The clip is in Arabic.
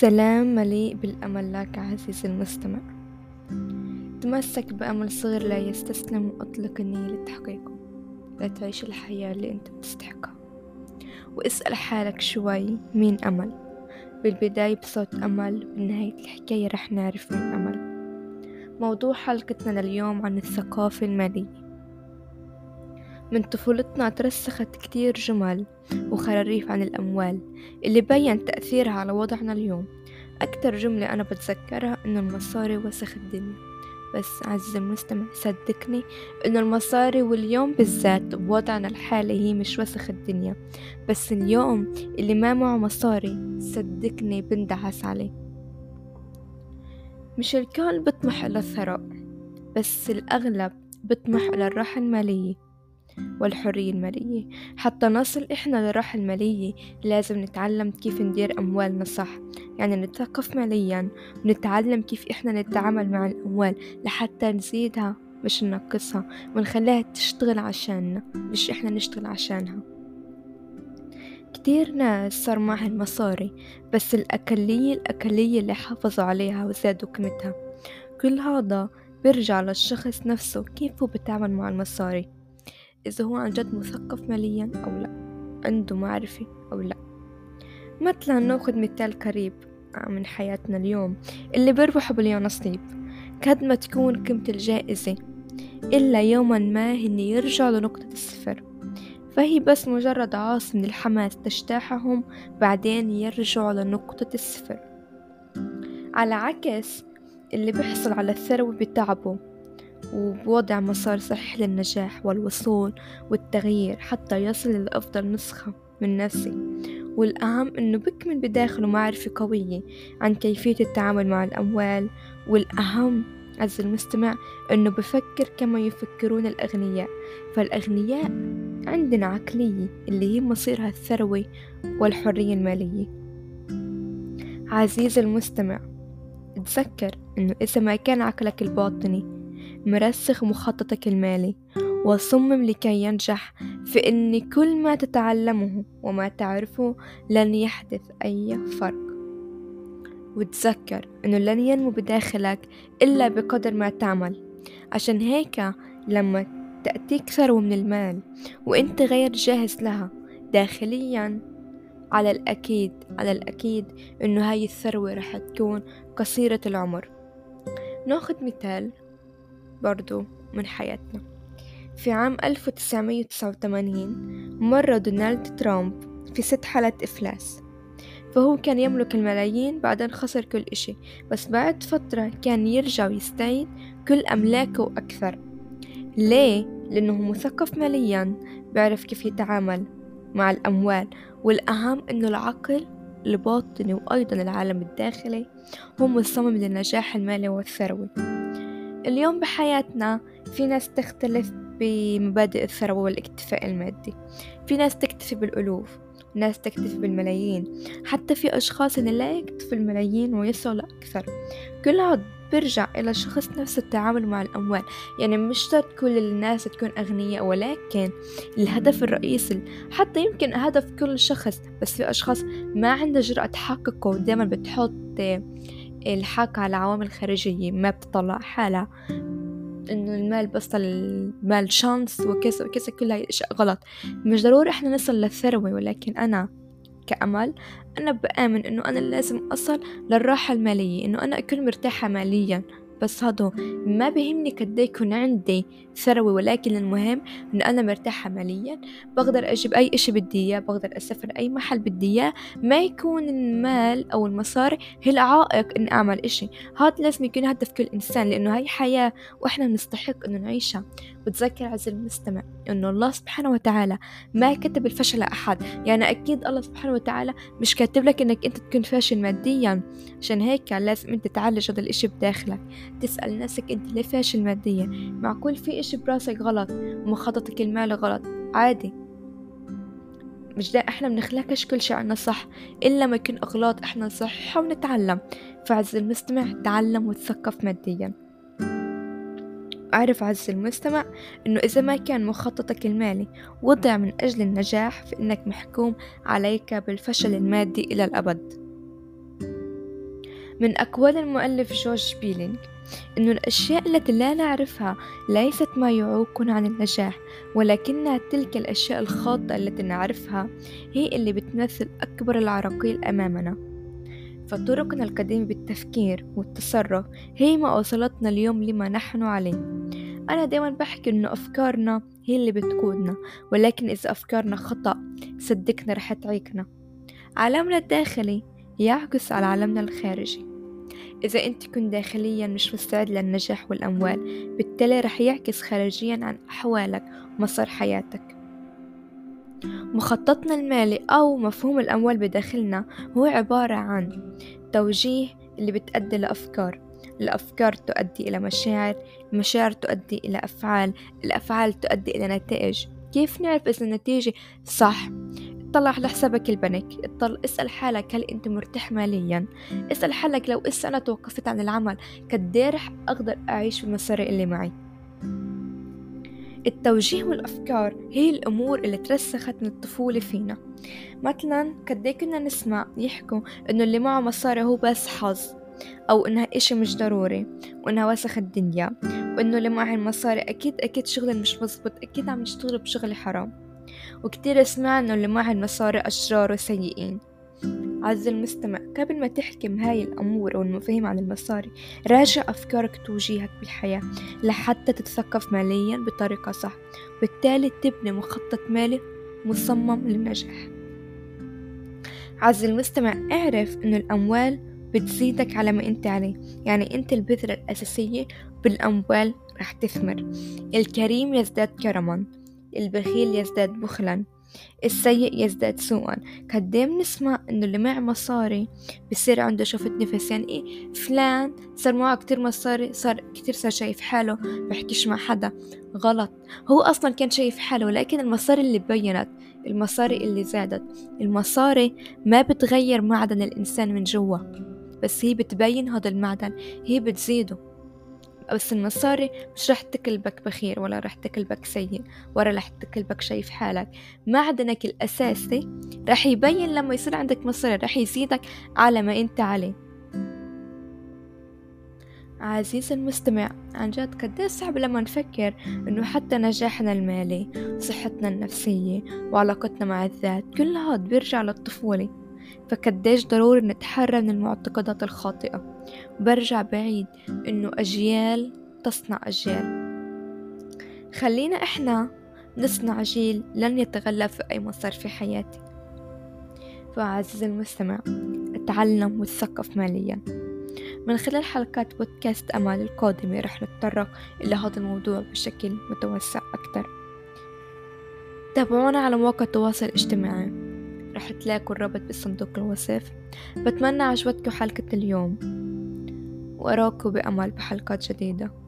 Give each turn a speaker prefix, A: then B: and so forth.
A: سلام مليء بالأمل لك عزيزي المستمع. تمسك بأمل صغير لا يستسلم وأطلق النية لتحقيقه لا تعيش الحياة اللي أنت بتستحقها واسأل حالك شوي مين أمل؟ بالبداية بصوت أمل بنهاية الحكاية رح نعرف مين أمل. موضوع حلقتنا لليوم عن الثقافة المالية. من طفولتنا ترسخت كتير جمل وخراريف عن الأموال اللي بين تأثيرها على وضعنا اليوم. أكتر جملة أنا بتذكرها إنه المصاري وسخ الدنيا. بس عزيزي المستمع صدقني إنه المصاري واليوم بالذات بوضعنا الحالي هي مش وسخ الدنيا. بس اليوم اللي ما معه مصاري صدقني بندعس عليه. مش الكل بيطمح إلى الثراء بس الأغلب بيطمح إلى الراحة المالية. والحرية المالية. حتى نصل إحنا للراحة المالية لازم نتعلم كيف ندير أموالنا صح. يعني نتثقف ماليا ونتعلم كيف إحنا نتعامل مع الأموال لحتى نزيدها مش ننقصها ونخليها تشتغل عشاننا مش إحنا نشتغل عشانها. كتير ناس صار معهن مصاري بس الأقلية الأقلية اللي حافظوا عليها وزادوا قيمتها. كل هذا بيرجع للشخص نفسه كيف هو بيتعامل مع المصاري. إذا هو عن جد مثقف ماليا أو لا عنده معرفة أو لا. مثلا ناخد مثال قريب من حياتنا اليوم اللي بيربحوا باليوم نصيب قد ما تكون قيمة الجائزة إلا يوما ما هن يرجعوا لنقطة الصفر. فهي بس مجرد عاصف من الحماس تجتاحهم بعدين يرجعوا لنقطة الصفر. على عكس اللي بيحصل على الثروة بتعبه وبوضع مسار صحيح للنجاح والوصول والتغيير حتى يصل لأفضل نسخة من نفسه والأهم أنه بكمن بداخله معرفة قوية عن كيفية التعامل مع الأموال والأهم عز المستمع أنه بفكر كما يفكرون الأغنياء. فالأغنياء عندنا عقلية اللي هي مصيرها الثروة والحرية المالية. عزيزي المستمع تذكر أنه إذا ما كان عقلك الباطني مرسخ مخططك المالي وصمم لكي ينجح في أن كل ما تتعلمه وما تعرفه لن يحدث أي فرق. وتذكر أنه لن ينمو بداخلك إلا بقدر ما تعمل. عشان هيك لما تأتيك ثروة من المال وإنت غير جاهز لها داخليا على الأكيد على الأكيد إنه هاي الثروة رح تكون قصيرة العمر. ناخد مثال برضو من حياتنا. في عام 1989 مر دونالد ترامب في ست حالات إفلاس. فهو كان يملك الملايين بعدين خسر كل إشي بس بعد فترة كان يرجع ويستعيد كل أملاكه وأكثر ليه؟ لأنه مثقف ماليا بيعرف كيف يتعامل مع الأموال والأهم أنه العقل الباطني وأيضا العالم الداخلي هو مصمم للنجاح المالي والثروي. اليوم بحياتنا في ناس تختلف بمبادئ الثروة والاكتفاء المادي. في ناس تكتفي بالألوف ناس تكتفي بالملايين. حتى في أشخاص إن لا يكتفي الملايين ويسعوا لأكثر. كل هذا بيرجع إلى الشخص نفسه التعامل مع الأموال. يعني مش شرط كل الناس تكون أغنياء ولكن الهدف الرئيسي حتى يمكن هدف كل شخص بس في أشخاص ما عنده جرأة تحققه ودائما بتحط الحق على عوامل خارجية ما بتطلع حالها. إنه المال بس المال شانس وكذا وكذا كل هاي الاشياء غلط. مش ضروري إحنا نصل للثروة ولكن أنا كأمل أنا بآمن إنه أنا لازم أصل للراحة المالية إنه أنا أكون مرتاحة ماليا. بس هذا ما بهمني قد يكون عندي ثروة ولكن المهم إن أنا مرتاحة ماليا. بقدر أجيب أي إشي بدي إياه بقدر أسافر أي محل بدي إياه. ما يكون المال أو المصاري هي العائق إن أعمل إشي. هذا لازم يكون هدف كل إنسان لأنه هاي حياة وإحنا بنستحق إنه نعيشها. وتذكر عز المستمع إنه الله سبحانه وتعالى ما كتب الفشل لأحد. يعني أكيد الله سبحانه وتعالى مش كاتب لك إنك أنت تكون فاشل ماديا. عشان هيك لازم أنت تعالج هذا الإشي بداخلك. تسأل نفسك أنت ليه فاشل ماديا معقول في إشي براسك غلط؟ ومخططك المالي غلط؟ عادي. مش ده إحنا بنخلقش كل شيء عنا صح؟ إلا ما يكون إغلاط إحنا نصححها ونتعلم. فعز المستمع تعلم وتثقف ماديا. أعرف عز المستمع أنه إذا ما كان مخططك المالي وضع من أجل النجاح فإنك محكوم عليك بالفشل المادي إلى الأبد. من أقوال المؤلف جورج بيلينغ أن الأشياء التي لا نعرفها ليست ما يعوقنا عن النجاح ولكنها تلك الأشياء الخاطئة التي نعرفها هي اللي بتمثل أكبر العراقيل أمامنا. فطرقنا القديمة بالتفكير والتصرف هي ما وصلتنا اليوم لما نحن عليه. أنا دايما بحكي إنه أفكارنا هي اللي بتقودنا ولكن إذا أفكارنا خطأ صدقنا رح تعيقنا. عالمنا الداخلي يعكس على عالمنا الخارجي. إذا أنت كنت داخليا مش مستعد للنجاح والأموال بالتالي رح يعكس خارجيا عن أحوالك ومسار حياتك. مخططنا المالي أو مفهوم الأموال بداخلنا هو عبارة عن توجيه اللي بتأدي لأفكار. الأفكار تؤدي إلى مشاعر المشاعر تؤدي إلى أفعال الأفعال تؤدي إلى نتائج. كيف نعرف إذا النتيجة صح؟ اطلع على حسابك البنك. اطلع اسأل حالك هل أنت مرتاح ماليا. اسأل حالك لو اسا أنا توقفت عن العمل. قد رح أقدر أعيش بالمسار اللي معي. التوجيه والأفكار هي الأمور اللي ترسخت من الطفولة فينا. مثلا قد كنا نسمع يحكوا إنه اللي معه مصاري هو بس حظ أو إنها إشي مش ضروري وإنها وسخ الدنيا وإنه اللي معه المصاري أكيد أكيد شغل مش مزبوط أكيد عم يشتغل بشغل حرام. وكتير سمعنا اللي معه المصاري أشرار وسيئين عز المستمع قبل ما تحكم هاي الأمور أو المفاهيم عن المصاري راجع أفكارك توجيهك بالحياة لحتى تتثقف ماليا بطريقة صح. بالتالي تبني مخطط مالي مصمم للنجاح. عز المستمع اعرف أن الأموال بتزيدك على ما أنت عليه. يعني أنت البذرة الأساسية بالأموال رح تثمر. الكريم يزداد كرما. البخيل يزداد بخلا السيء يزداد سوءا. قدام نسمع إنه اللي معه مصاري بصير عنده شفت نفس يعني إيه فلان صار معه كتير مصاري صار كتير صار شايف حاله بحكيش مع حدا. غلط. هو أصلا كان شايف حاله لكن المصاري اللي بينت المصاري اللي زادت المصاري ما بتغير معدن الإنسان من جوا. بس هي بتبين هذا المعدن هي بتزيده. بس المصاري مش رح تكلبك بخير ولا رح تكلبك سيء ولا رح تكلبك شايف حالك. معدنك الأساسي رح يبين لما يصير عندك مصاري رح يزيدك على ما أنت عليه. عزيزي المستمع عن جد قديش صعب لما نفكر إنه حتى نجاحنا المالي صحتنا النفسية وعلاقتنا مع الذات كل هاد بيرجع للطفولة. فقديش ضروري نتحرر من المعتقدات الخاطئة. برجع بعيد إنه أجيال تصنع أجيال. خلينا إحنا نصنع جيل لن يتغلب في أي مسار في حياتي. فعزيزي المستمع اتعلم وتثقف ماليا. من خلال حلقات بودكاست أمال القادمة رح نتطرق إلى هذا الموضوع بشكل متوسع أكثر تابعونا على مواقع التواصل الاجتماعي. رح تلاقوا الرابط بصندوق الوصف. بتمنى عجبتكم حلقة اليوم. وأراكم بأمل بحلقات جديدة.